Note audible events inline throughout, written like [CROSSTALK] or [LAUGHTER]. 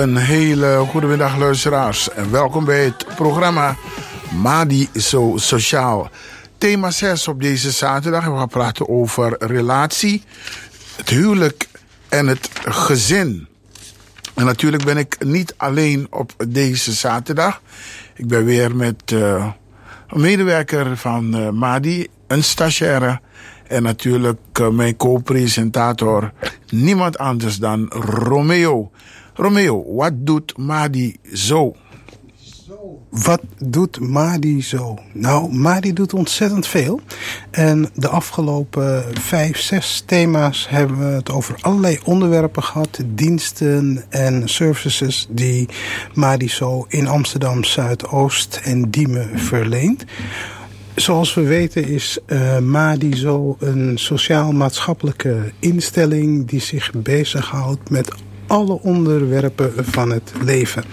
Een hele goede middag luisteraars en welkom bij het programma Madi Zo Sociaal. Thema 6 op deze zaterdag. We gaan praten over relatie, het huwelijk en het gezin. En natuurlijk ben ik niet alleen op deze zaterdag. Ik ben weer met uh, een medewerker van uh, Madi, een stagiaire. En natuurlijk uh, mijn co-presentator, niemand anders dan Romeo. Romeo, wat doet Madi zo? Wat doet Madi zo? Nou, Madi doet ontzettend veel. En de afgelopen vijf, zes thema's hebben we het over allerlei onderwerpen gehad. Diensten en services die Madi zo in Amsterdam Zuidoost en Diemen verleent. Zoals we weten is uh, Madi zo een sociaal-maatschappelijke instelling die zich bezighoudt met alle onderwerpen van het leven.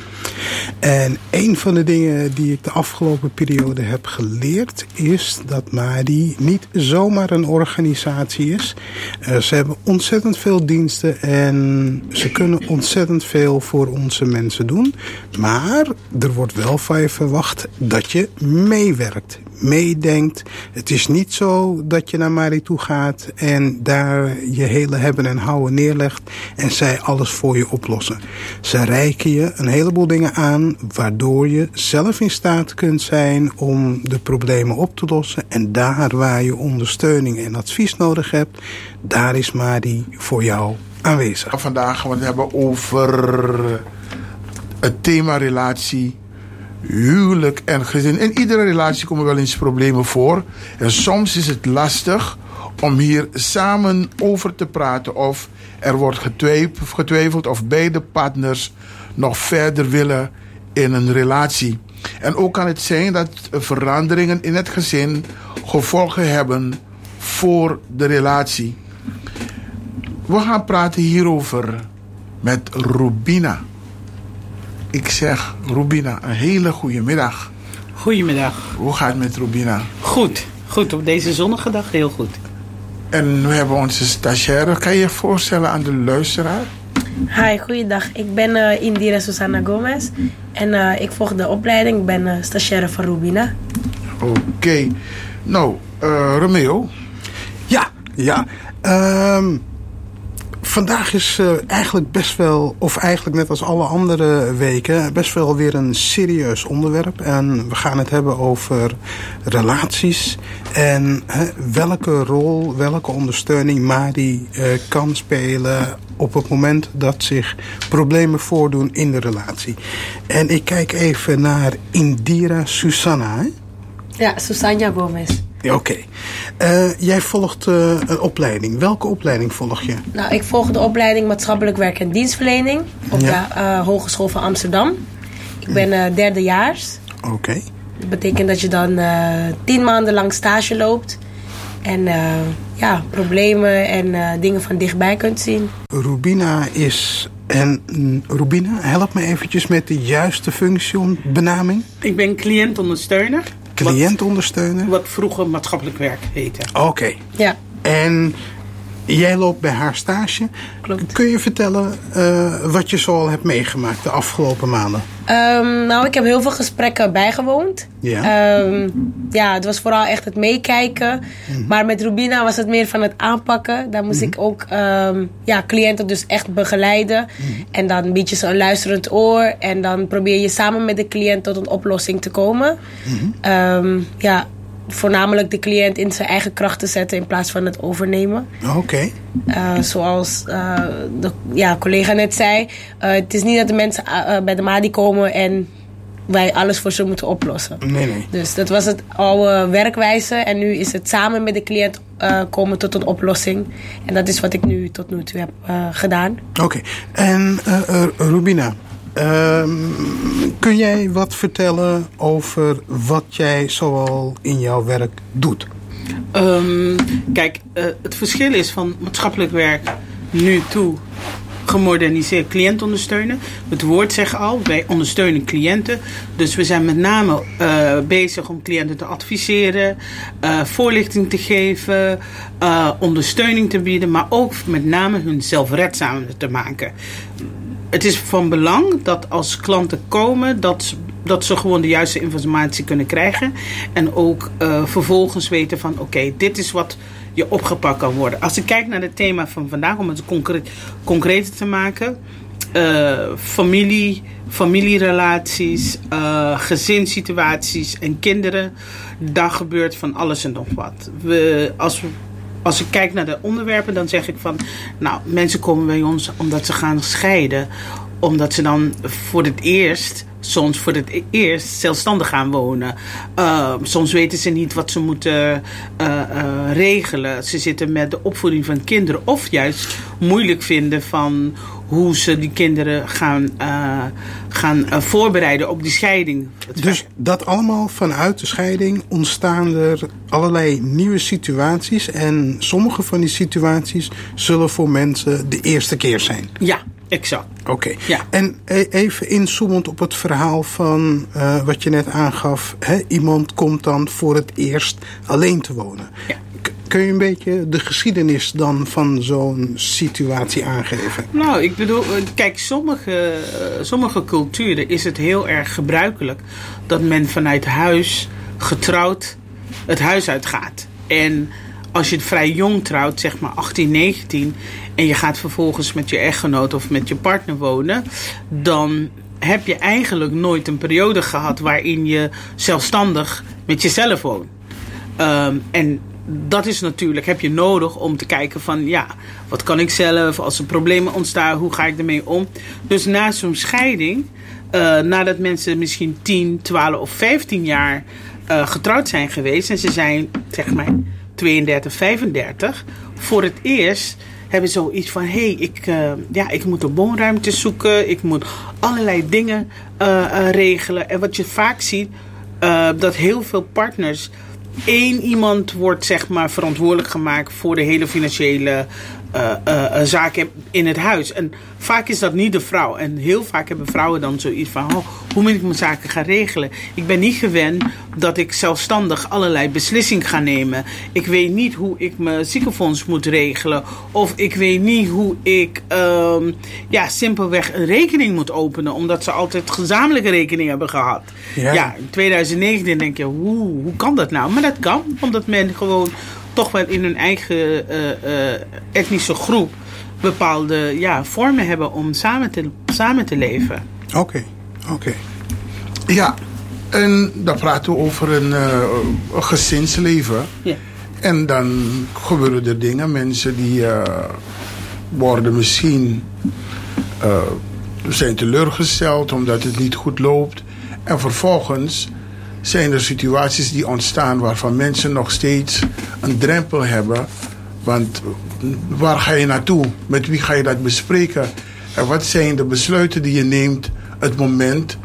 En een van de dingen die ik de afgelopen periode heb geleerd is dat MADI niet zomaar een organisatie is. Uh, ze hebben ontzettend veel diensten en ze kunnen ontzettend veel voor onze mensen doen. Maar er wordt wel van je verwacht dat je meewerkt, meedenkt. Het is niet zo dat je naar Mari toe gaat en daar je hele hebben en houden neerlegt en zij alles voor je oplossen. Ze reiken je een heleboel dingen aan waardoor je zelf in staat kunt zijn om de problemen op te lossen. En daar waar je ondersteuning en advies nodig hebt, daar is Mari voor jou aanwezig. Vandaag gaan we het hebben over het thema relatie huwelijk en gezin. In iedere relatie komen wel eens problemen voor. En soms is het lastig om hier samen over te praten. Of er wordt getwijfeld of beide partners nog verder willen in een relatie. En ook kan het zijn dat veranderingen in het gezin gevolgen hebben voor de relatie. We gaan praten hierover met Rubina. Ik zeg Rubina, een hele goede middag. Goedemiddag. Hoe gaat het met Rubina? Goed, goed. Op deze zonnige dag heel goed. En we hebben onze stagiaire. Kan je je voorstellen aan de luisteraar? Hi, goeiedag. Ik ben uh, Indira Susana Gomez. En uh, ik volg de opleiding. Ik ben uh, stagiaire van Rubina. Oké. Okay. Nou, Romeo. Ja, ja. Um, vandaag is uh, eigenlijk best wel, of eigenlijk net als alle andere weken, best wel weer een serieus onderwerp. En we gaan het hebben over relaties en hè, welke rol, welke ondersteuning Mari uh, kan spelen op het moment dat zich problemen voordoen in de relatie. En ik kijk even naar Indira Susanna. Ja, Susana Gomez. Ja, Oké. Okay. Uh, jij volgt uh, een opleiding. Welke opleiding volg je? Nou, ik volg de opleiding maatschappelijk werk en dienstverlening op ja. de uh, Hogeschool van Amsterdam. Ik ben derdejaars. Oké. Okay. Dat betekent dat je dan tien maanden lang stage loopt. En ja, problemen en dingen van dichtbij kunt zien. Rubina is en Rubina, help me eventjes met de juiste functie, benaming. Ik ben cliëntondersteuner. Cliëntondersteuner? Wat, wat vroeger maatschappelijk werk heette. Oké. Okay. Ja. En jij loopt bij haar stage. Klopt. Kun je vertellen uh, wat je zoal hebt meegemaakt de afgelopen maanden? Um, nou, ik heb heel veel gesprekken bijgewoond. Ja. Um, ja, het was vooral echt het meekijken. Mm. Maar met Rubina was het meer van het aanpakken. Daar moest mm -hmm. ik ook um, ja, cliënten dus echt begeleiden. Mm. En dan bied je ze een luisterend oor. En dan probeer je samen met de cliënt tot een oplossing te komen. ja, voornamelijk de cliënt in zijn eigen kracht te zetten in plaats van het overnemen. Oké. Okay. Uh, zoals uh, de ja, collega net zei, uh, het is niet dat de mensen bij de MADI komen en wij alles voor ze moeten oplossen. Nee, nee. Dus dat was het oude werkwijze en nu is het samen met de cliënt komen tot een oplossing. En dat is wat ik nu tot nu toe heb gedaan. Oké. Okay. En Rubina, Um, kun jij wat vertellen over wat jij zoal in jouw werk doet? Um, kijk, uh, het verschil is van maatschappelijk werk nu toe gemoderniseerd cliënt ondersteunen. Het woord zegt al, wij ondersteunen cliënten. Dus we zijn met name uh, bezig om cliënten te adviseren, uh, voorlichting te geven, ondersteuning te bieden, maar ook met name hun zelfredzamer te maken het is van belang dat als klanten komen, dat, dat ze gewoon de juiste informatie kunnen krijgen. En ook eh, vervolgens weten van oké, dit is wat je opgepakt kan worden. Als ik kijk naar het thema van vandaag, om het concreter te maken. eh, familie, familierelaties, eh, gezinssituaties en kinderen. Daar gebeurt van alles en nog wat. We, als we als ik kijk naar de onderwerpen, dan zeg ik van, nou, mensen komen bij ons omdat ze gaan scheiden. Omdat ze dan voor het eerst, soms voor het eerst, zelfstandig gaan wonen. Uh, soms weten ze niet wat ze moeten uh, uh, regelen. Ze zitten met de opvoeding van kinderen. Of juist moeilijk vinden van hoe ze die kinderen gaan, uh, gaan uh, voorbereiden op die scheiding. Dus dat allemaal vanuit de scheiding ontstaan er allerlei nieuwe situaties. En sommige van die situaties zullen voor mensen de eerste keer zijn. Ja, exact. Oké. Okay. Ja. En even inzoomend op het verhaal van uh, wat je net aangaf. Hè? Iemand komt dan voor het eerst alleen te wonen. Ja. Kun je een beetje de geschiedenis dan van zo'n situatie aangeven? Nou, ik bedoel, kijk, sommige, sommige culturen is het heel erg gebruikelijk dat men vanuit huis getrouwd het huis uitgaat. En als je vrij jong trouwt, zeg maar 18, 19, en je gaat vervolgens met je echtgenoot of met je partner wonen, dan heb je eigenlijk nooit een periode gehad waarin je zelfstandig met jezelf woont. Um, en dat is natuurlijk, heb je nodig om te kijken van ja, wat kan ik zelf, als er problemen ontstaan, hoe ga ik ermee om? Dus na zo'n scheiding, uh, nadat mensen misschien 10, 12 of 15 jaar uh, getrouwd zijn geweest en ze zijn zeg maar 32, 35, voor het eerst hebben zoiets van: hé, hey, ik, uh, ja, ik moet een woonruimte zoeken, ik moet allerlei dingen regelen. En wat je vaak ziet, dat heel veel partners één iemand wordt zeg maar verantwoordelijk gemaakt voor de hele financiële uh, uh, zaken in het huis. En vaak is dat niet de vrouw. En heel vaak hebben vrouwen dan zoiets van: oh, hoe moet ik mijn zaken gaan regelen? Ik ben niet gewend dat ik zelfstandig allerlei beslissingen ga nemen. Ik weet niet hoe ik mijn ziekenfonds moet regelen. Of ik weet niet hoe ik um, ja, simpelweg een rekening moet openen. Omdat ze altijd gezamenlijke rekening hebben gehad. Ja, ja in 2019 denk je: hoe, hoe kan dat nou? Maar dat kan, omdat men gewoon toch wel in hun eigen uh, uh, etnische groep bepaalde ja, vormen hebben om samen te, samen te leven. Oké, okay. oké. Okay. Ja, en dan praten we over een, een gezinsleven. Ja. En dan gebeuren er dingen. Mensen die worden misschien zijn teleurgesteld omdat het niet goed loopt. En vervolgens zijn er situaties die ontstaan waarvan mensen nog steeds een drempel hebben. Want waar ga je naartoe? Met wie ga je dat bespreken? En wat zijn de besluiten die je neemt het moment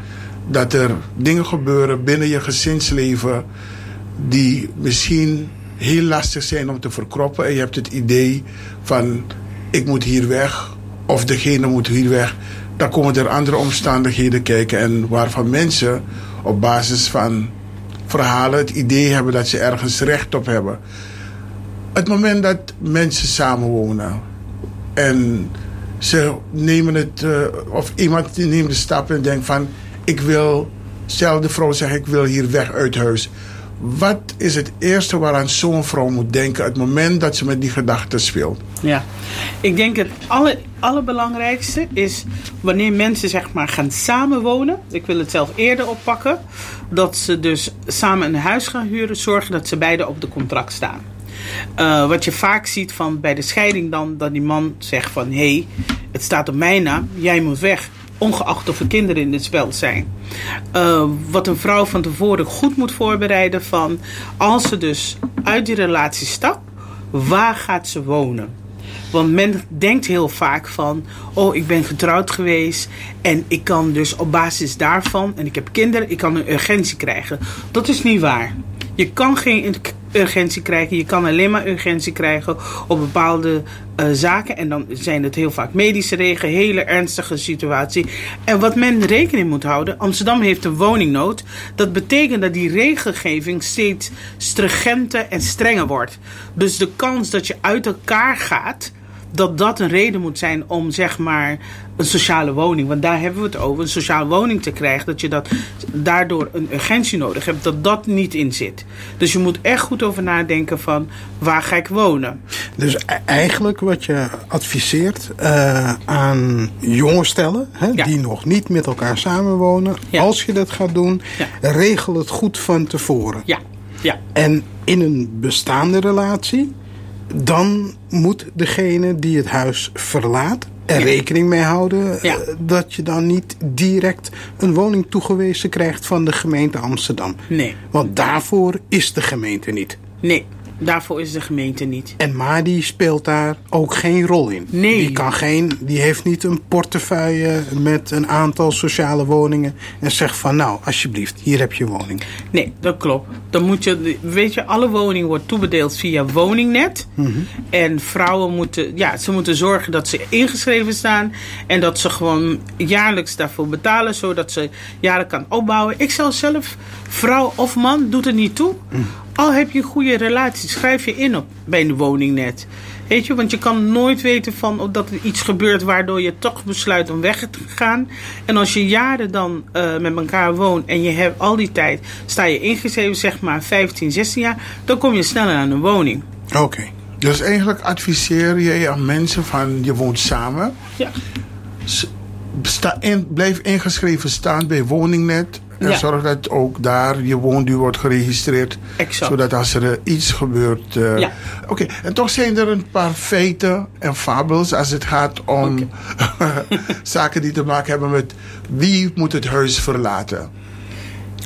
dat er dingen gebeuren binnen je gezinsleven die misschien heel lastig zijn om te verkroppen en je hebt het idee van ik moet hier weg of degene moet hier weg. Dan komen er andere omstandigheden kijken en waarvan mensen op basis van verhalen het idee hebben dat ze ergens recht op hebben. Het moment dat mensen samenwonen en ze nemen het, uh, of iemand neemt de stap en denkt van ik wil, stel de vrouw zegt ik wil hier weg uit huis. Wat is het eerste waaraan zo'n vrouw moet denken het moment dat ze met die gedachten speelt? Ja, ik denk het alle, allerbelangrijkste is wanneer mensen zeg maar gaan samenwonen. Ik wil het zelf eerder oppakken. Dat ze dus samen een huis gaan huren. Zorgen dat ze beide op de contract staan. Uh, wat je vaak ziet van bij de scheiding dan, dat die man zegt van... hé, hey, het staat op mijn naam, jij moet weg. Ongeacht of er kinderen in het spel zijn. Uh, wat een vrouw van tevoren goed moet voorbereiden van... als ze dus uit die relatie stapt, waar gaat ze wonen? Want men denkt heel vaak van, oh ik ben getrouwd geweest en ik kan dus op basis daarvan, en ik heb kinderen, ik kan een urgentie krijgen. Dat is niet waar. Je kan geen urgentie krijgen, je kan alleen maar urgentie krijgen op bepaalde uh, zaken. En dan zijn het heel vaak medische regen, hele ernstige situatie. En wat men rekening moet houden, Amsterdam heeft een woningnood. Dat betekent dat die regelgeving steeds stringenter en strenger wordt. Dus de kans dat je uit elkaar gaat, dat dat een reden moet zijn om zeg maar een sociale woning, want daar hebben we het over, een sociale woning te krijgen, dat je dat daardoor een urgentie nodig hebt, dat dat niet in zit. Dus je moet echt goed over nadenken van waar ga ik wonen. Dus e- eigenlijk wat je adviseert uh, aan jonge stellen hè, Ja. die nog niet met elkaar samenwonen, Ja. als je dat gaat doen, Ja. regel het goed van tevoren. Ja, ja, En in een bestaande relatie, dan moet degene die het huis verlaat er Ja. rekening mee houden Ja. eh, dat je dan niet direct een woning toegewezen krijgt van de gemeente Amsterdam. nee, Want daarvoor is de gemeente niet. nee, daarvoor is de gemeente niet. En Madi speelt daar ook geen rol in. Nee. Die, kan geen, die heeft niet een portefeuille met een aantal sociale woningen. En zegt van nou, alsjeblieft, hier heb je woning. Nee, dat klopt. Dan moet je, weet je, alle woning wordt toebedeeld via woningnet. En vrouwen moeten, ja, ze moeten zorgen dat ze ingeschreven staan. En dat ze gewoon jaarlijks daarvoor betalen, zodat ze jaren kan opbouwen. Ik zou zelf, vrouw of man, doet er niet toe. Al heb je een goede relatie, schrijf je in op bij de woningnet. Weet je, want je kan nooit weten van of dat er iets gebeurt waardoor je toch besluit om weg te gaan. En als je jaren dan eh, met elkaar woont en je hebt al die tijd, sta je ingeschreven, zeg maar 15, 16 jaar, dan kom je sneller aan een woning. Oké. Dus eigenlijk adviseer je aan mensen van je woont samen. Ja, Sta in, blijf ingeschreven staan bij woningnet. En Ja. zorg dat ook daar je woonduur wordt geregistreerd. Exact. Zodat als er eh, iets gebeurt. eh, Ja. Oké, en toch zijn er een paar feiten en fabels als het gaat om [LAUGHS] zaken die te maken hebben met wie moet het huis verlaten.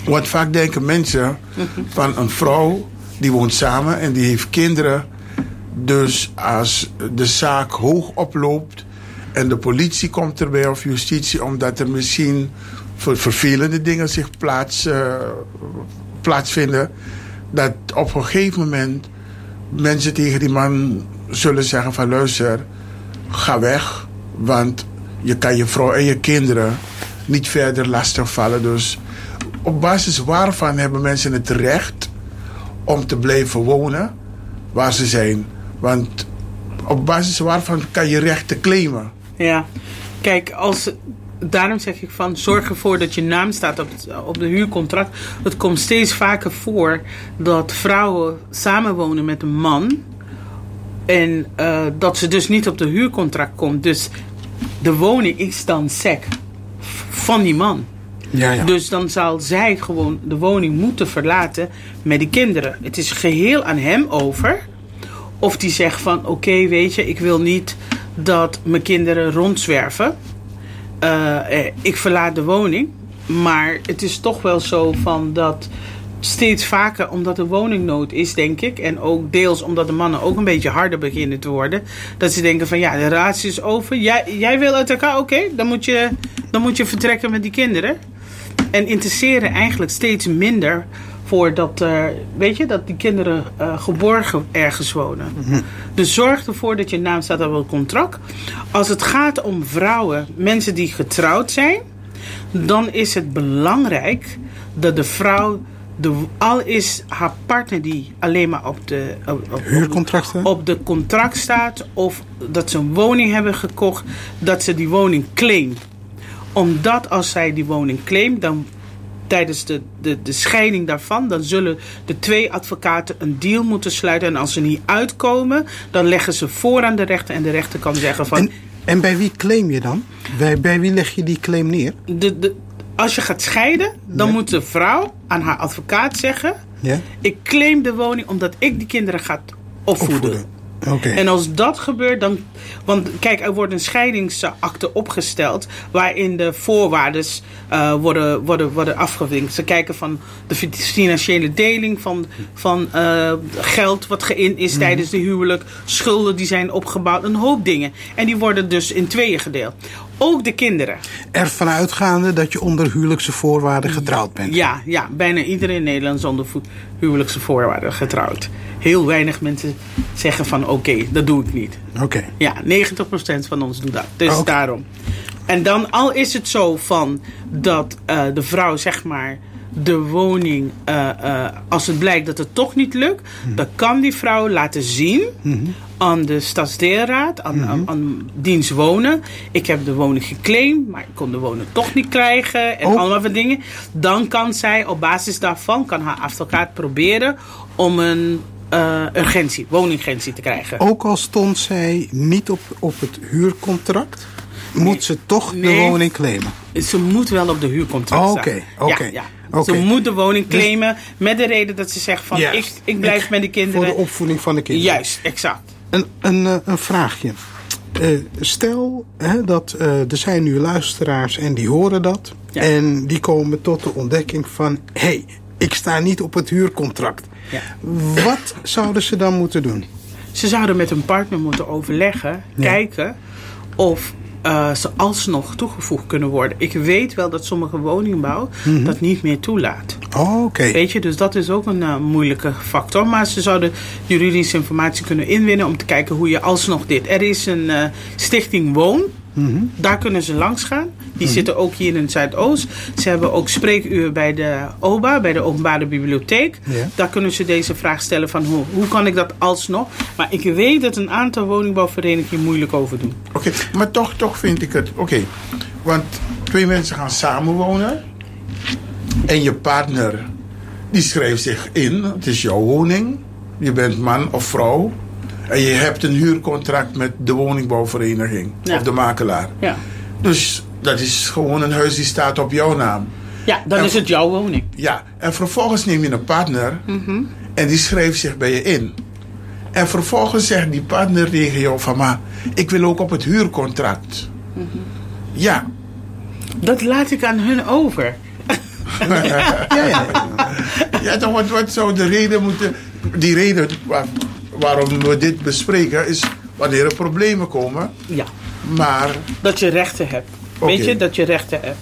Want vaak denken mensen van een vrouw die woont samen en die heeft kinderen. Dus als de zaak hoog oploopt en de politie komt erbij of justitie, omdat er misschien ver- vervelende dingen zich plaats, eh, plaatsvinden, dat op een gegeven moment mensen tegen die man zullen zeggen van luister, ga weg, want je kan je vrouw en je kinderen niet verder lastigvallen. Dus op basis waarvan hebben mensen het recht om te blijven wonen waar ze zijn. Want op basis waarvan kan je rechten claimen. ja. Kijk, als, daarom zeg ik van zorg ervoor dat je naam staat op, het, op de huurcontract. Het komt steeds vaker voor dat vrouwen samenwonen met een man. En eh, dat ze dus niet op de huurcontract komt. Dus de woning is dan sec van die man. Ja, ja. Dus dan zal zij gewoon de woning moeten verlaten met die kinderen. Het is geheel aan hem over. Of die zegt van oké, weet je, ik wil niet dat mijn kinderen rondzwerven. Eh, eh, ik verlaat de woning. Maar het is toch wel zo van dat steeds vaker, omdat er woningnood is, denk ik. En ook deels omdat de mannen ook een beetje harder beginnen te worden. Dat ze denken van ja, de relatie is over. Jij, jij wil uit elkaar, oké, dan, moet je, dan moet je vertrekken met die kinderen. En interesseren eigenlijk steeds minder voor dat, eh, weet je, dat die kinderen eh, geborgen ergens wonen. Dus zorg ervoor dat je naam staat op een contract. Als het gaat om vrouwen, mensen die getrouwd zijn, dan is het belangrijk dat de vrouw, de, al is haar partner die alleen maar op de, op, op- Huurcontracten? op de contract staat of dat ze een woning hebben gekocht, dat ze die woning claimt omdat als zij die woning claimt, dan tijdens de, de, de scheiding daarvan, dan zullen de twee advocaten een deal moeten sluiten. En als ze niet uitkomen, dan leggen ze voor aan de rechter. En de rechter kan zeggen van. En, en bij wie claim je dan? Bij, bij wie leg je die claim neer? De, de, als je gaat scheiden, dan moet de vrouw aan haar advocaat zeggen: Ja? Ik claim de woning omdat ik die kinderen ga opvoeden. Opvoeden. En als dat gebeurt, dan. Want kijk, er wordt een scheidingsakte opgesteld. waarin de voorwaarden eh, worden, worden, worden afgevinkt. Ze kijken van de fi- financiële deling van, van eh, geld wat geïnd is tijdens de huwelijk. schulden die zijn opgebouwd, een hoop dingen. En die worden dus in tweeën gedeeld. Ook de kinderen. Ervan uitgaande dat je onder huwelijkse voorwaarden getrouwd bent. Ja, ja, bijna iedereen in Nederland is onder huwelijkse voorwaarden getrouwd. Heel weinig mensen zeggen van oké, dat doe ik niet. Oké. Ja, 90% van ons doet dat. Dus daarom. En dan al is het zo van dat eh, de vrouw zeg maar de woning, eh, eh, als het blijkt dat het toch niet lukt, dan kan die vrouw laten zien aan de stadsdeelraad, aan, aan, aan dienst wonen. Ik heb de woning geclaimd, maar ik kon de woning toch niet krijgen en Oh. allemaal van dingen. Dan kan zij op basis daarvan, kan haar advocaat proberen om een eh, urgentie, woningurgentie te krijgen. Ook al stond zij niet op, op het huurcontract, moet ze toch de woning claimen. Ze moet wel op de huurcontract Oh, staan. oké, oké, Ja, ja. Oké. Ze moet de woning Dus- claimen met de reden dat ze zegt van Juist. ik, ik blijf met de kinderen. Voor de opvoeding van de kinderen. Juist, exact. Een, een, eh, een vraagje. Eh, stel hè, dat eh, er zijn nu luisteraars en die horen dat. Ja. En die komen tot de ontdekking van... hé, hey, ik sta niet op het huurcontract. Ja. Wat zouden ze dan moeten doen? Ze zouden met hun partner moeten overleggen, kijken of eh, ze alsnog toegevoegd kunnen worden. Ik weet wel dat sommige woningbouw Mhm. dat niet meer toelaat. Oh, Oké. Weet je, dus dat is ook een eh, moeilijke factor. Maar ze zouden juridische informatie kunnen inwinnen om te kijken hoe je alsnog dit. Er is een eh, stichting Woon. Mhm. Daar kunnen ze langs gaan. Die zitten ook hier in het Zuidoost. Ze hebben ook spreekuur bij de OBA, bij de Openbare Bibliotheek. Ja. Daar kunnen ze deze vraag stellen van hoe, hoe kan ik dat alsnog. Maar ik weet dat een aantal woningbouwverenigingen moeilijk over doen. Oké, maar toch, toch vind ik het... Oké, want twee mensen gaan samenwonen. En je partner, die schrijft zich in. Het is jouw woning. Je bent man of vrouw. En je hebt een huurcontract met de woningbouwvereniging. Ja. Of de makelaar. Ja, Dus dat is gewoon een huis die staat op jouw naam. ja dan En- is het jouw woning. Ja, en vervolgens neem je een partner en die schrijft zich bij je in. En vervolgens zegt die partner tegen jou van, maar ik wil ook op het huurcontract. Ja, Dat laat ik aan hun over. [LAUGHS] Ja, ja. ja toch, wat, wat zou de reden moeten... Die reden waar- waarom we dit bespreken is wanneer er problemen komen. Ja. Maar, Dat je rechten hebt. Weet je, dat je rechten hebt.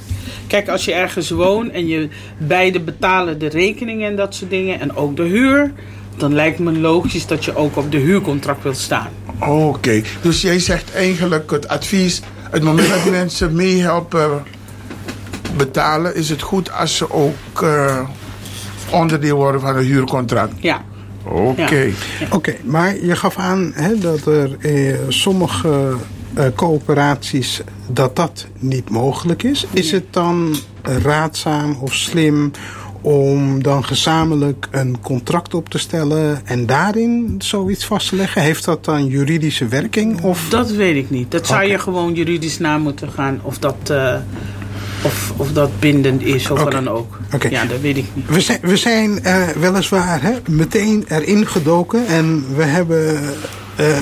Kijk, als je ergens woont en je beide betalen de rekeningen en dat soort dingen. En ook de huur. Dan lijkt me logisch dat je ook op de huurcontract wilt staan. oké. Dus jij zegt eigenlijk het advies... Het moment dat die mensen meehelpen betalen... is het goed als ze ook eh, onderdeel worden van een huurcontract. Ja. Oké. Ja. Oké, maar je gaf aan hè, dat er eh, sommige eh, coöperaties dat dat niet mogelijk is. Is het dan raadzaam of slim om dan gezamenlijk een contract op te stellen en daarin zoiets vast te leggen? Heeft dat dan juridische werking? Of Dat weet ik niet. Dat zou je gewoon juridisch na moeten gaan. Of dat, eh, of, of dat bindend is of wat dan ook. Ja, dat weet ik niet. We zijn, we zijn eh, weliswaar hè, meteen erin gedoken en we hebben eh,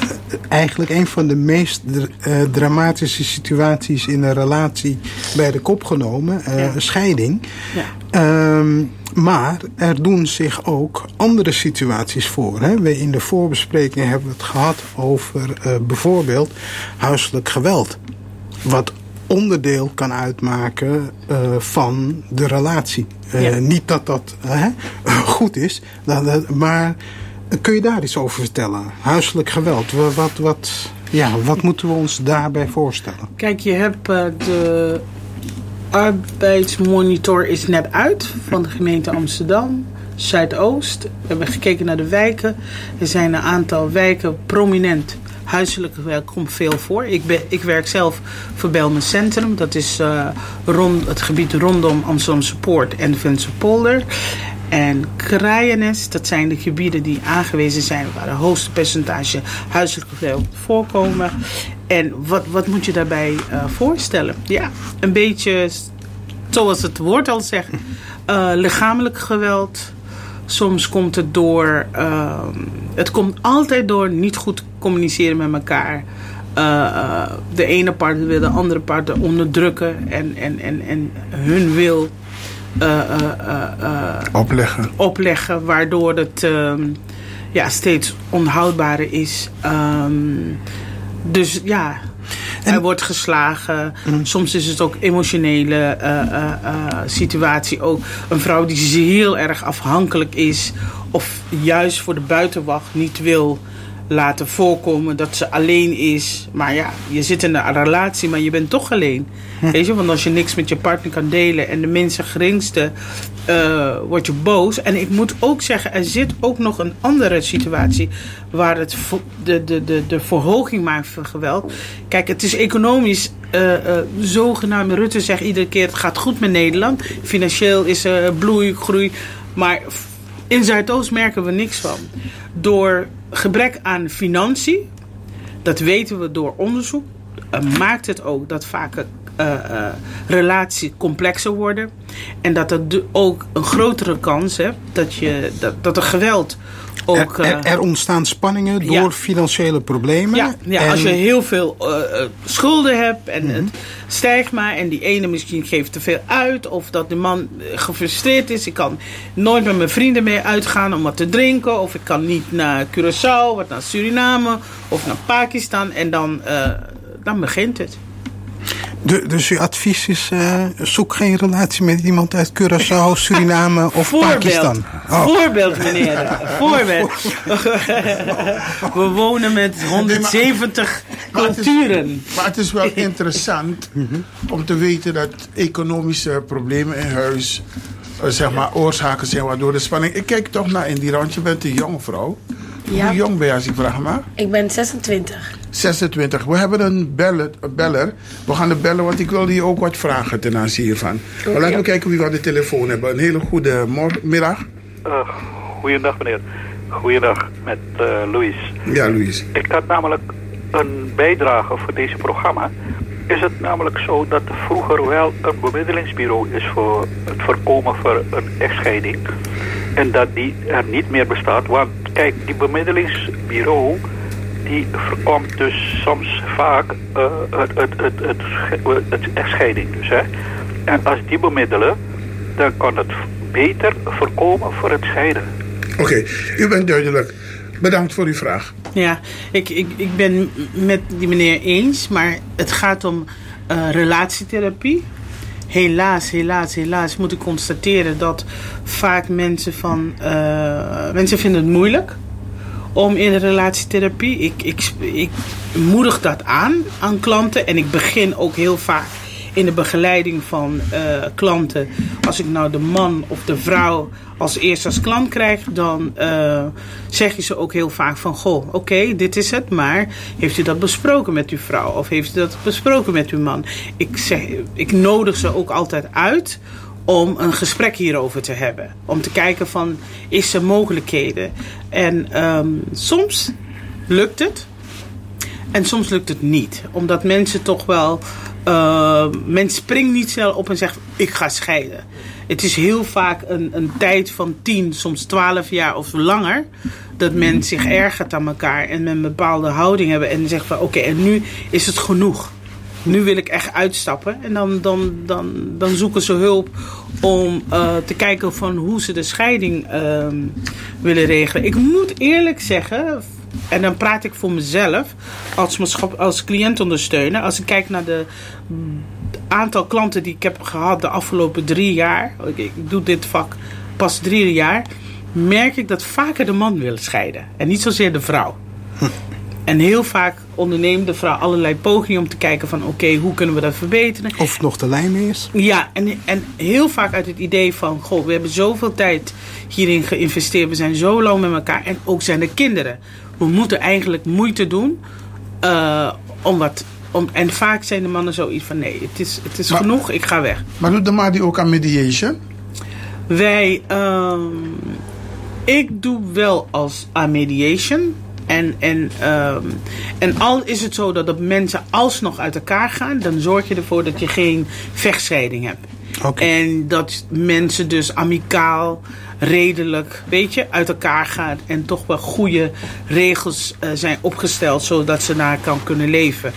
eigenlijk een van de meest eh, dramatische situaties in een relatie bij de kop genomen, Ja. scheiding. Ja. Ehm, maar er doen zich ook andere situaties voor. Hè. We in de voorbespreking hebben we het gehad over bijvoorbeeld huiselijk geweld. Wat onderdeel kan uitmaken van de relatie. Ja. Niet dat dat [LAUGHS] goed is, maar kun je daar iets over vertellen? Huiselijk geweld, wa- wat, wat, ja, wat moeten we ons daarbij voorstellen? Kijk, je hebt eh, de arbeidsmonitor is net uit van de gemeente Amsterdam. Zuidoost. We hebben gekeken naar de wijken. Er zijn een aantal wijken prominent. Huiselijk geweld komt veel voor. Ik, ben, ik werk zelf voor Belmen Centrum. Dat is eh, rond, het gebied rondom Amsterdamse Poort en de Polder. En Kraaienest, dat zijn de gebieden die aangewezen zijn waar het hoogste percentage huiselijk geweld voorkomen. En wat, wat moet je daarbij eh, voorstellen? Ja, een beetje zoals het woord al zegt, eh, lichamelijk geweld. Soms komt het door, ehm, het komt altijd door niet goed communiceren met elkaar. Eh, eh, de ene partner wil de andere partner onderdrukken en, en, en, en hun wil eh, eh, eh, eh, Opleggen. opleggen, waardoor het ehm, ja, steeds onhoudbaarder is. Ehm, dus ja, hij wordt geslagen. Soms is het ook emotionele eh, eh, eh, situatie. Ook een vrouw die heel erg afhankelijk is, of juist voor de buitenwacht niet wil laten voorkomen dat ze alleen is. Maar ja, je zit in een relatie, maar je bent toch alleen. Weet je, want als je niks met je partner kan delen en de minste geringste uh, word je boos. En ik moet ook zeggen, er zit ook nog een andere situatie waar het de, de, de, de verhoging maakt van geweld. Kijk, het is economisch uh, uh, zogenaamd. Rutte zegt iedere keer: het gaat goed met Nederland. Financieel is er bloei, groei. Maar in Zuidoost merken we niks van. Door gebrek aan financiën, dat weten we door onderzoek, maakt het ook dat vaak uh, uh, relaties complexer worden. En dat er ook een grotere kans hebt dat, je, dat, dat er geweld ook, er, er, ontstaan spanningen door financiële problemen. Ja, ja als je heel veel uh, schulden hebt en het mhm. stijgt maar en die ene misschien geeft te veel uit of dat de man gefrustreerd is. Ik kan nooit met mijn vrienden mee uitgaan om wat te drinken of ik kan niet naar Curaçao, wat naar Suriname of naar Pakistan en dan, dan begint het. De, dus uw advies is: uh, zoek geen relatie met iemand uit Curaçao, [LAUGHS] Suriname of Voorbeeld. Pakistan. Oh. Voorbeeld, meneer. [LAUGHS] Voorbeeld. We wonen met 170 maar, culturen. [LAUGHS] Het is, maar het is wel interessant om te weten dat economische problemen in huis. Uh, zeg maar, oorzaken zijn waardoor de spanning. Ik kijk toch naar Indira, want je bent een jonge vrouw. Ja. Hoe jong ben je als ik vraag maar? Ik ben 26. 26. We hebben een beller, een beller. We gaan de bellen, want ik wil je ook wat vragen ten aanzien hiervan. Maar laten we kijken wie we aan de telefoon hebben. Een hele goede middag. Uh, goeiedag meneer. Goeiedag met uh, Louis. Ja, Louis. Ik had namelijk een bijdrage voor deze programma. Is het namelijk zo dat er vroeger wel een bemiddelingsbureau is voor het voorkomen van een echtscheiding. En dat die er niet meer bestaat. Want kijk, die bemiddelingsbureau die voorkomt dus soms vaak uh, het, het, het, het, het, echtscheiding. Dus, hè. En als die bemiddelen, dan kan het beter voorkomen voor het scheiden. Oké, u bent duidelijk. Bedankt voor uw vraag. Ja, ik, ik, ik ben met die meneer eens, maar het gaat om uh, relatietherapie. Helaas, helaas, helaas moet ik constateren dat vaak mensen van... Uh, mensen vinden het moeilijk om in relatietherapie. Ik, ik, ik moedig dat aan aan klanten en ik begin ook heel vaak in de begeleiding van uh, klanten. Als ik nou de man of de vrouw als eerste als klant krijg, dan uh, zeg je ze ook heel vaak van: Goh, oké, dit is het, maar heeft u dat besproken met uw vrouw? Of heeft u dat besproken met uw man? Ik, zeg, ik nodig ze ook altijd uit om een gesprek hierover te hebben. Om te kijken van, is er mogelijkheden? En um, soms lukt het. En soms lukt het niet. Omdat mensen toch wel... Uh, men springt niet snel op en zegt, ik ga scheiden. Het is heel vaak een, een tijd van 10, soms 12 jaar of langer. Dat men zich ergert aan elkaar en men een bepaalde houding hebben. En zegt van oké, en nu is het genoeg nu wil ik echt uitstappen. En dan, dan, dan, dan zoeken ze hulp om uh, te kijken van hoe ze de scheiding uh, willen regelen. Ik moet eerlijk zeggen, en dan praat ik voor mezelf als, als cliëntondersteuner. Als ik kijk naar de aantal klanten die ik heb gehad de afgelopen drie jaar. Ik, ik doe dit vak pas drie jaar. Merk ik dat vaker de man wil scheiden. En niet zozeer de vrouw. En heel vaak onderneemt de vrouw allerlei pogingen om te kijken van oké, hoe kunnen we dat verbeteren. Of nog de lijn is. Ja, en, en heel vaak uit het idee van goh, we hebben zoveel tijd hierin geïnvesteerd. We zijn zo lang met elkaar. En ook zijn er kinderen. We moeten eigenlijk moeite doen uh, om wat. Om, en vaak zijn de mannen zoiets van nee, het is, het is genoeg, ik ga weg. Maar doet de Madi ook aan mediation? Wij, um, ik doe wel als aan mediation. En, en, um, en al is het zo dat de mensen alsnog uit elkaar gaan, dan zorg je ervoor dat je geen vechtscheiding hebt. Okay. En dat mensen dus amicaal, redelijk, weet je, uit elkaar gaan en toch wel goede regels uh, zijn opgesteld zodat ze naar kan kunnen leven.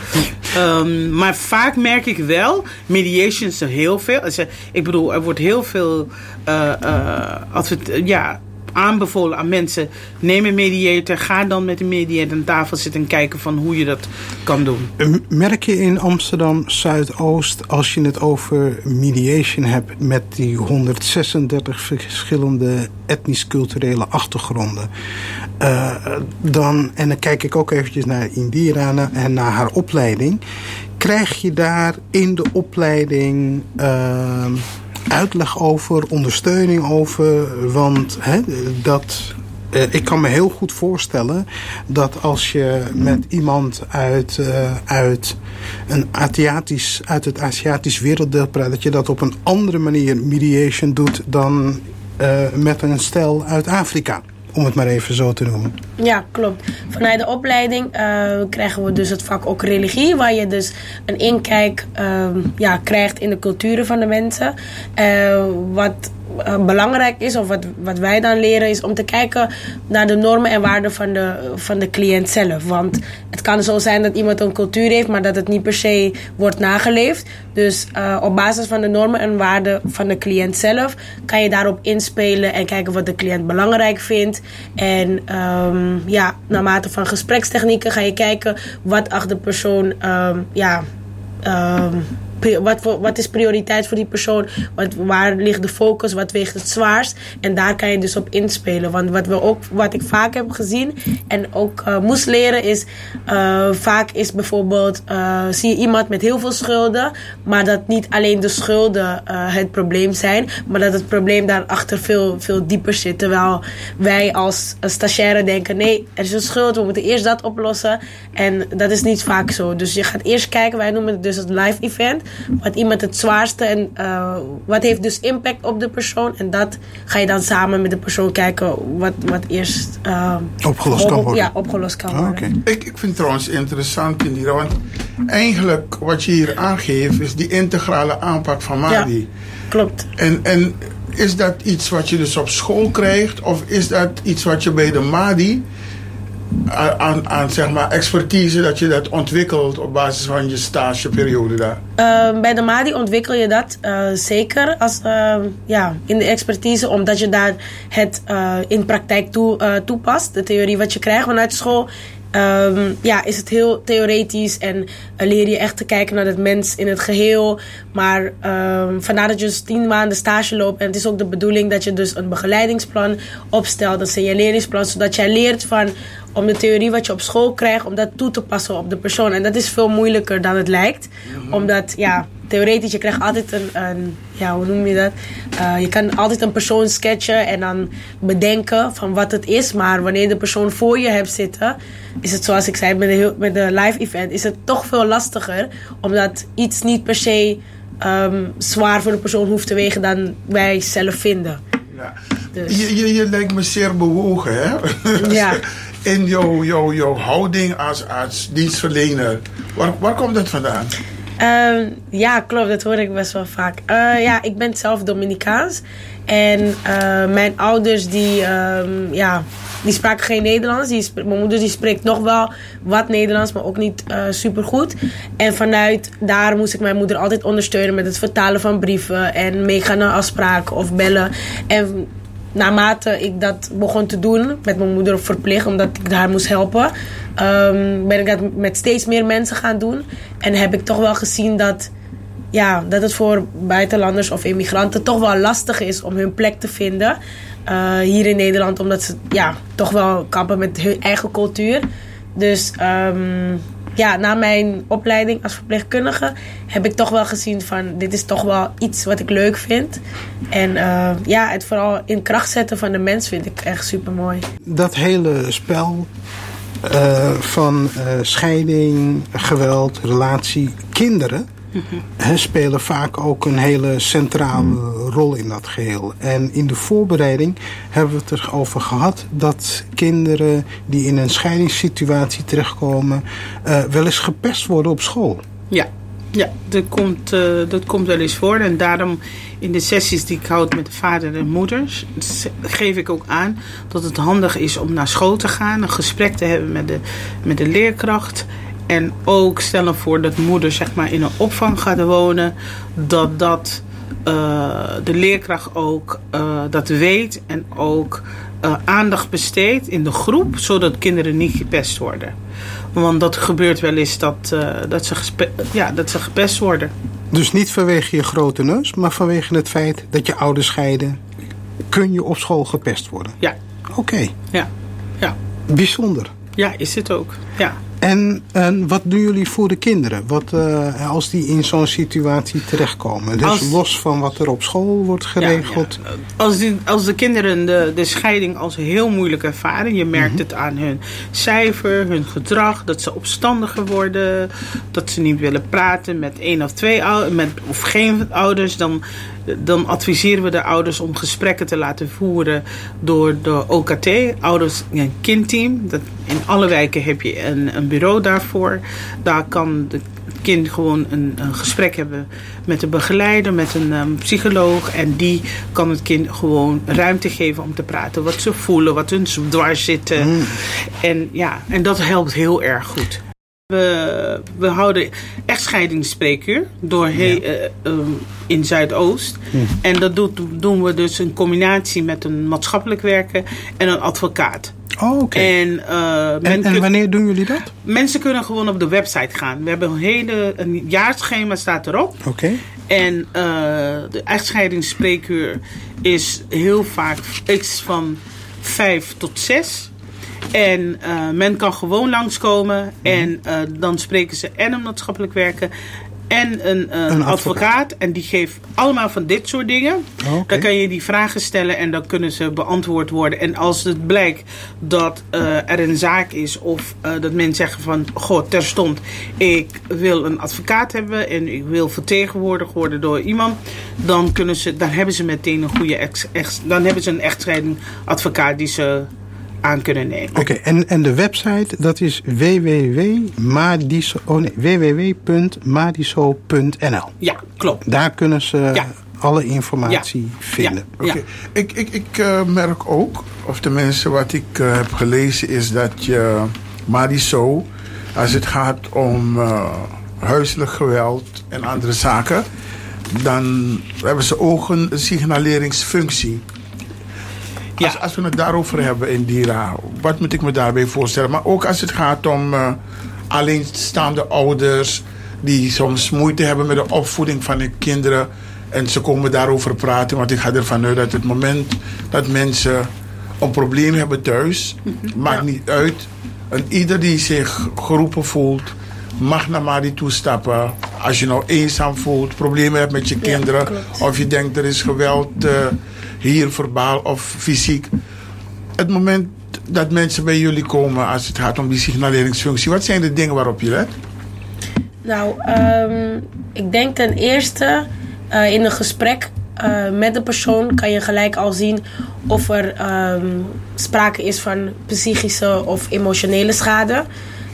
um, maar vaak merk ik wel, mediation is er heel veel. Ik bedoel, er wordt heel veel uh, uh, ja, aanbevolen aan mensen. Neem een mediator. Ga dan met een mediator aan tafel zitten en kijken van hoe je dat kan doen. Merk je in Amsterdam Zuidoost, als je het over mediation hebt met die 136 verschillende etnisch-culturele achtergronden. Uh, dan, en dan kijk ik ook eventjes naar Indira en naar haar opleiding. Krijg je daar in de opleiding uh, uitleg over, ondersteuning over? Want hè, dat uh, ik kan me heel goed voorstellen dat als je met iemand uit, uh, uit, een Aziatisch, uit het Aziatisch werelddeel praat, dat je dat op een andere manier mediation doet dan uh, met een stel uit Afrika. Om het maar even zo te noemen. Ja, klopt. Vanuit de opleiding krijgen we dus het vak ook religie, waar je dus een inkijk ja, krijgt in de culturen van de mensen. wat uh, belangrijk is, of wat, wat wij dan leren, is om te kijken naar de normen en waarden van de, van de cliënt zelf. Want het kan zo zijn dat iemand een cultuur heeft, maar dat het niet per se wordt nageleefd. Dus uh, op basis van de normen en waarden van de cliënt zelf kan je daarop inspelen en kijken wat de cliënt belangrijk vindt. En um, ja, naarmate van gesprekstechnieken ga je kijken wat achter persoon um, ja, um, wat, wat is prioriteit voor die persoon? Wat, waar ligt de focus? Wat weegt het zwaarst? En daar kan je dus op inspelen. Want wat, we ook, wat ik vaak heb gezien en ook uh, moest leren is... Uh, vaak is bijvoorbeeld... Uh, zie je iemand met heel veel schulden... maar dat niet alleen de schulden het probleem zijn... maar dat het probleem daarachter veel, veel dieper zit. Terwijl wij als stagiaire denken... nee, er is een schuld, we moeten eerst dat oplossen. En dat is niet vaak zo. Dus je gaat eerst kijken, wij noemen het dus het live event wat iemand het zwaarste en uh, wat heeft dus impact op de persoon. En dat ga je dan samen met de persoon kijken wat, wat eerst uh, opgelost kan worden. Ja, opgelost kan Ah, worden. oké. Ik, ik vind het trouwens interessant, Indira, want eigenlijk wat je hier aangeeft is die integrale aanpak van Madi. Klopt. En, en is dat iets wat je dus op school krijgt, of is dat iets wat je bij de Madi aan, aan, zeg maar expertise dat je dat ontwikkelt op basis van je stageperiode daar? Uh, bij de MADI ontwikkel je dat uh, zeker als, uh, ja, in de expertise, omdat je daar het uh, in praktijk toe, toepast. De theorie wat je krijgt vanuit school. Um, ja, is het heel theoretisch en leer je echt te kijken naar het mens in het geheel. Maar um, vandaar dat je dus tien maanden stage loopt. En het is ook de bedoeling dat je dus een begeleidingsplan opstelt, een signaleringsplan, zodat jij leert van om de theorie wat je op school krijgt, om dat toe te passen op de persoon. En dat is veel moeilijker dan het lijkt. Omdat, ja, theoretisch, je krijgt altijd een, een ja, hoe noem je dat? Uh, je kan altijd een persoon sketchen en dan bedenken van wat het is. Maar wanneer de persoon voor je hebt zitten, is het zoals ik zei met de, met de live event, is het toch veel lastiger. Omdat iets niet per se um, zwaar voor de persoon hoeft te wegen dan wij zelf vinden. Ja. Dus. Je, je, je lijkt me zeer bewogen, hè? Ja. [LAUGHS] In jouw, jouw, jouw houding als, als dienstverlener. Waar, waar komt dat vandaan? Um, ja, klopt. Dat hoor ik best wel vaak. Uh, ja, ik ben zelf Dominicaans. En uh, mijn ouders die, um, ja, die spraken geen Nederlands. Die mijn moeder die spreekt nog wel wat Nederlands, maar ook niet uh, super goed. En vanuit daar moest ik mijn moeder altijd ondersteunen met het vertalen van brieven en meegaan naar afspraken of bellen. En naarmate ik dat begon te doen, met mijn moeder verplicht, omdat ik haar moest helpen, um, ben ik dat met steeds meer mensen gaan doen. En heb ik toch wel gezien dat, ja, dat het voor buitenlanders of immigranten toch wel lastig is om hun plek te vinden. Uh, hier in Nederland, omdat ze ja, toch wel kampen met hun eigen cultuur. Dus um, ja, na mijn opleiding als verpleegkundige heb ik toch wel gezien van dit is toch wel iets wat ik leuk vind. En uh, ja, het vooral in kracht zetten van de mens vind ik echt super mooi. Dat hele spel uh, van uh, scheiding, geweld, relatie, kinderen. He, spelen vaak ook een hele centrale rol in dat geheel. En in de voorbereiding hebben we het erover gehad dat kinderen die in een scheidingssituatie terechtkomen, uh, wel eens gepest worden op school. Ja, ja dat, komt, uh, dat komt wel eens voor. En daarom in de sessies die ik houd met de vader en moeders, geef ik ook aan dat het handig is om naar school te gaan, een gesprek te hebben met de, met de leerkracht. En ook stellen voor dat moeder zeg maar, in een opvang gaat wonen. Dat, dat uh, de leerkracht ook uh, dat weet. En ook eh, aandacht besteed in de groep, zodat kinderen niet gepest worden. Want dat gebeurt wel eens dat, eh, dat, ze, ja, dat ze gepest worden. Dus niet vanwege je grote neus, maar vanwege het feit dat je ouders scheiden, kun je op school gepest worden. Ja, Oké, ja, ja. bijzonder. Ja, is het ook. Ja. En, en wat doen jullie voor de kinderen? Wat, eh, als die in zo'n situatie terechtkomen? Dus Als- los van wat er op school wordt geregeld. Ja, ja. Als, die, als de kinderen de, de scheiding als heel moeilijk ervaren, je merkt het aan hun cijfer, hun gedrag, dat ze opstandiger worden, dat ze niet willen praten met één of twee ouders, met, of geen ouders, dan, dan adviseren we de ouders om gesprekken te laten voeren door de OKT, ouders- en kindteam. Dat, in alle wijken heb je een, een bureau daarvoor. Daar kan de kind gewoon een, een gesprek hebben met een begeleider, met een ehm, psycholoog. En die kan het kind gewoon ruimte geven om te praten. Wat ze voelen, wat hun dwars zitten. En ja, en dat helpt heel erg goed. We, we houden echtscheidingsspreekuur door he- eh, ehm, in Zuidoost. En dat doet, doen we dus in combinatie met een maatschappelijk werker en een advocaat. Oh, oké. En, eh, En, wanneer doen jullie dat? Mensen kunnen gewoon op de website gaan. We hebben een hele een jaarschema staat erop. Oké. En eh, de echtscheidingsspreekuur is heel vaak iets van vijf tot zes. En eh, men kan gewoon langskomen. En eh, dan spreken ze en een maatschappelijk werker en een, eh, Een advocaat. advocaat. En die geeft allemaal van dit soort dingen. Oh. Dan kan je die vragen stellen en dan kunnen ze beantwoord worden. En als het blijkt dat er een zaak is of dat mensen zeggen van... Goh, terstond, ik wil een advocaat hebben en ik wil vertegenwoordigd worden door iemand. Dan, kunnen ze, dan hebben ze meteen een goede ex, ex- dan hebben ze een echtscheidingadvocaat die ze aan kunnen nemen. Oké, en, en de website dat is www.madiso, oh nee, www.madiso.nl. Ja, klopt. Daar kunnen ze Ja. alle informatie Ja. vinden. Ja. Oké, Ik, ik, ik eh, merk ook, of tenminste wat ik eh, heb gelezen, is dat je Mariso, als het gaat om eh, huiselijk geweld en andere zaken, dan hebben ze ook een signaleringsfunctie. Ja. Als, als we het daarover hebben in Dira, wat moet ik me daarbij voorstellen? Maar ook als het gaat om eh, alleenstaande ouders die soms moeite hebben met de opvoeding van hun kinderen. En ze komen daarover praten, want ik ga ervan uit dat het moment dat mensen een probleem hebben thuis, maakt niet uit. En ieder die zich geroepen voelt, mag naar Mari toestappen. Als je nou eenzaam voelt, problemen hebt met je kinderen, of je denkt er is geweld eh, hier verbaal of fysiek. Het moment dat mensen bij jullie komen als het gaat om die signaleringsfunctie, wat zijn de dingen waarop je let? Nou, ehm, ik denk ten eerste eh, in een gesprek eh, met de persoon kan je gelijk al zien of er ehm, sprake is van psychische of emotionele schade.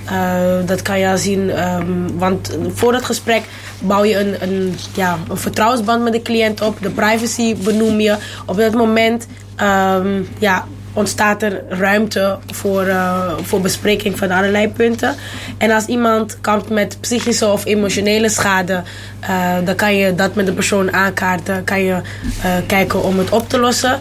Eh, dat kan je al zien, ehm, want voor het gesprek bouw je een, een, ja, een vertrouwensband met de cliënt op. De privacy benoem je. Op dat moment ehm, ja, ontstaat er ruimte voor, eh, voor bespreking van allerlei punten. En als iemand kampt met psychische of emotionele schade, eh, dan kan je dat met de persoon aankaarten. Kan je kijken om het op te lossen.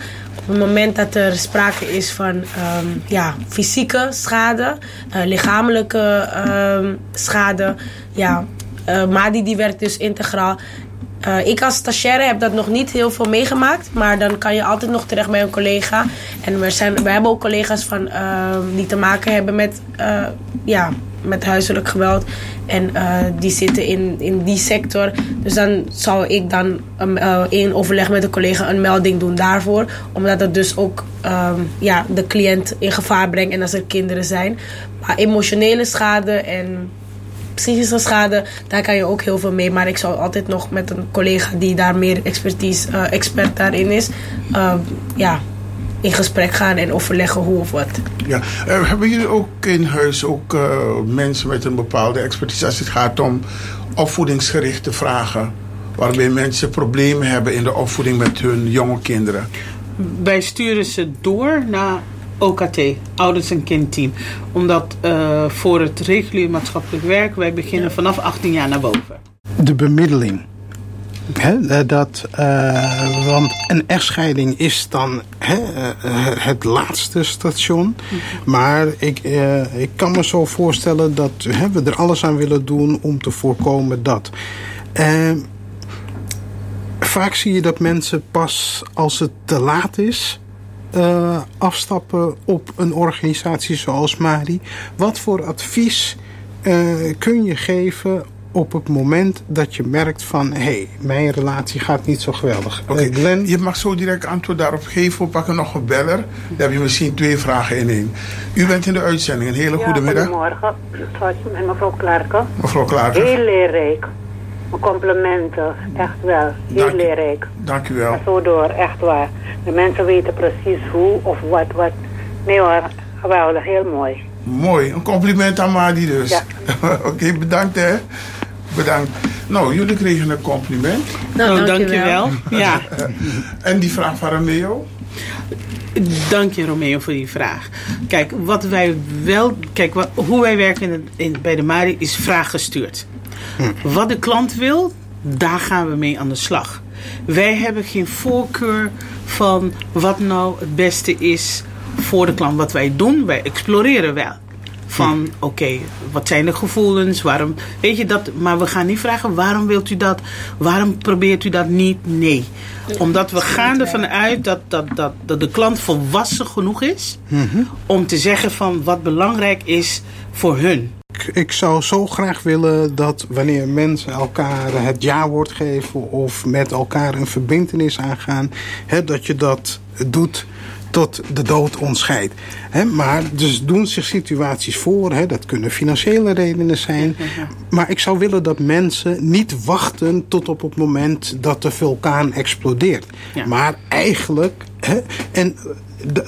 Het moment dat er sprake is van ehm, ja, fysieke schade, eh, lichamelijke ehm, schade, ja, eh Madi die werkt dus integraal. Eh, ik als stagiaire heb dat nog niet heel veel meegemaakt. Maar dan kan je altijd nog terecht bij een collega. En we, zijn, we hebben ook collega's van, ehm, die te maken hebben met, ja, met huiselijk geweld. En eh, die zitten in, in die sector. Dus dan zou ik dan eh, in overleg met een collega een melding doen daarvoor. Omdat dat dus ook ehm, ja, de cliënt in gevaar brengt. En als er kinderen zijn. Maar emotionele schade en psychische schade, daar kan je ook heel veel mee. Maar ik zou altijd nog met een collega die daar meer expertise, eh, expert daarin is, eh, ja, in gesprek gaan en overleggen hoe of wat. Ja. Eh, hebben jullie ook in huis ook eh, mensen met een bepaalde expertise als het gaat om opvoedingsgerichte vragen? Waarbij mensen problemen hebben in de opvoeding met hun jonge kinderen. Wij sturen ze door naar OKT, Ouders- en Kindteam. Omdat eh, voor het regulier maatschappelijk werk, wij beginnen vanaf 18 jaar naar boven. De bemiddeling. Eh, dat, eh, want een echtscheiding is dan eh, het laatste station. Maar ik, ik kan me zo voorstellen dat we er alles aan willen doen om te voorkomen dat. Vaak zie je dat mensen pas als het te laat is. afstappen op een organisatie zoals Mari. Wat voor advies kun je geven op het moment dat je merkt van... hé, hey, mijn relatie gaat niet zo geweldig. Oké, Eh, Glenn, Je mag zo direct antwoord daarop geven. We pakken nog een beller. Dan heb je misschien twee vragen in één. U bent in de uitzending. Een hele goede middag. Goedemorgen, met mevrouw Clarke. Mevrouw Klaver. Heel leerrijk. Mijn complimenten, echt wel. Heel Dank- leerrijk. Dank u wel. Zo door, echt waar. De mensen weten precies hoe of wat, wat. Nee hoor, geweldig, heel mooi. Mooi. Een compliment aan Madi dus. Ja. [LAUGHS] Oké, bedankt hè. Bedankt. Nou, jullie kregen een compliment. Nou, Oh, dankjewel. dankjewel. Ja, [LAUGHS] En die vraag van Romeo? dank je Romeo voor die vraag. Kijk, wat wij wel, kijk wat, hoe wij werken in, bij de Mari is vraaggestuurd. Wat de klant wil, daar gaan we mee aan de slag. Wij hebben geen voorkeur van wat nou het beste is voor de klant. Wat wij doen, wij exploreren wel. Van oké, wat zijn de gevoelens? Waarom, weet je dat? Maar we gaan niet vragen waarom wilt u dat? Waarom probeert u dat niet? Nee. Omdat we gaan ervan uit dat, dat, dat, dat de klant volwassen genoeg is om te zeggen van wat belangrijk is voor hun. ik, ik zou zo graag willen dat wanneer mensen elkaar het ja-woord geven... of met elkaar een verbintenis aangaan... Hè, dat je dat doet tot de dood ons scheidt. Hè, maar dus doen zich situaties voor. Hè, dat kunnen financiële redenen zijn. Maar ik zou willen dat mensen niet wachten tot op het moment dat de vulkaan explodeert. Ja. Maar eigenlijk... Hè, en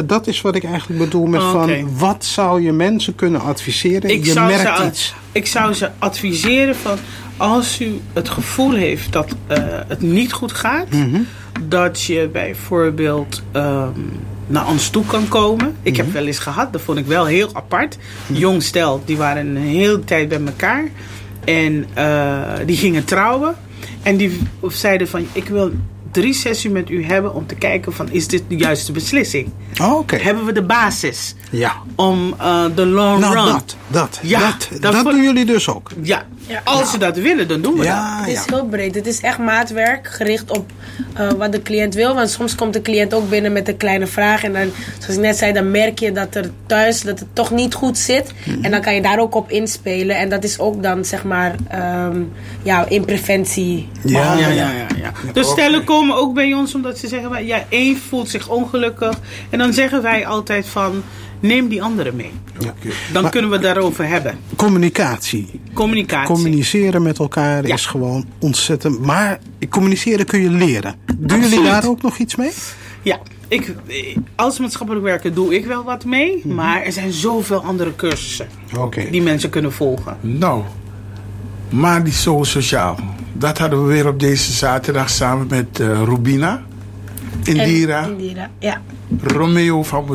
dat is wat ik eigenlijk bedoel met van... wat zou je mensen kunnen adviseren? Ik je zou, merkt ze, iets. ik zou ze adviseren van als u het gevoel heeft dat eh, het niet goed gaat, Mhm. dat je bijvoorbeeld ehm, naar ons toe kan komen. Ik Mhm. heb wel eens gehad, dat vond ik wel heel apart. Jong stel, die waren een hele tijd bij elkaar en eh, die gingen trouwen en die zeiden van ik wil drie sessies met u hebben om te kijken van is dit de juiste beslissing? Oh, Oké. Hebben we de basis Ja. om eh, de long Nou, run? dat. Dat, Ja, dat, dat doen jullie dus ook. Ja, als ze dat willen, dan doen we dat. Het ja. is heel breed. Het is echt maatwerk gericht op eh, wat de cliënt wil. Want soms komt de cliënt ook binnen met een kleine vraag. En dan, zoals ik net zei, dan merk je dat er thuis dat het toch niet goed zit. En dan kan je daar ook op inspelen. En dat is ook dan zeg maar ehm, ja, in preventie. Ja, Ja, ja, ja, ja. Dus stellen komen ook bij ons omdat ze zeggen: van, ja, één voelt zich ongelukkig. En dan zeggen wij altijd van neem die andere mee. Dan kunnen we het daarover hebben. Communicatie. Communicatie. Communiceren met elkaar Ja. is gewoon ontzettend. Maar communiceren kun je leren. Doen jullie daar ook nog iets mee? ja, ik, als maatschappelijk werker doe ik wel wat mee. Maar er zijn zoveel andere cursussen Oké. die mensen kunnen volgen. Nou, Madi Zo Sociaal. Dat hadden we weer op deze zaterdag samen met eh, Rubina, En- Indira, ja. Romeo van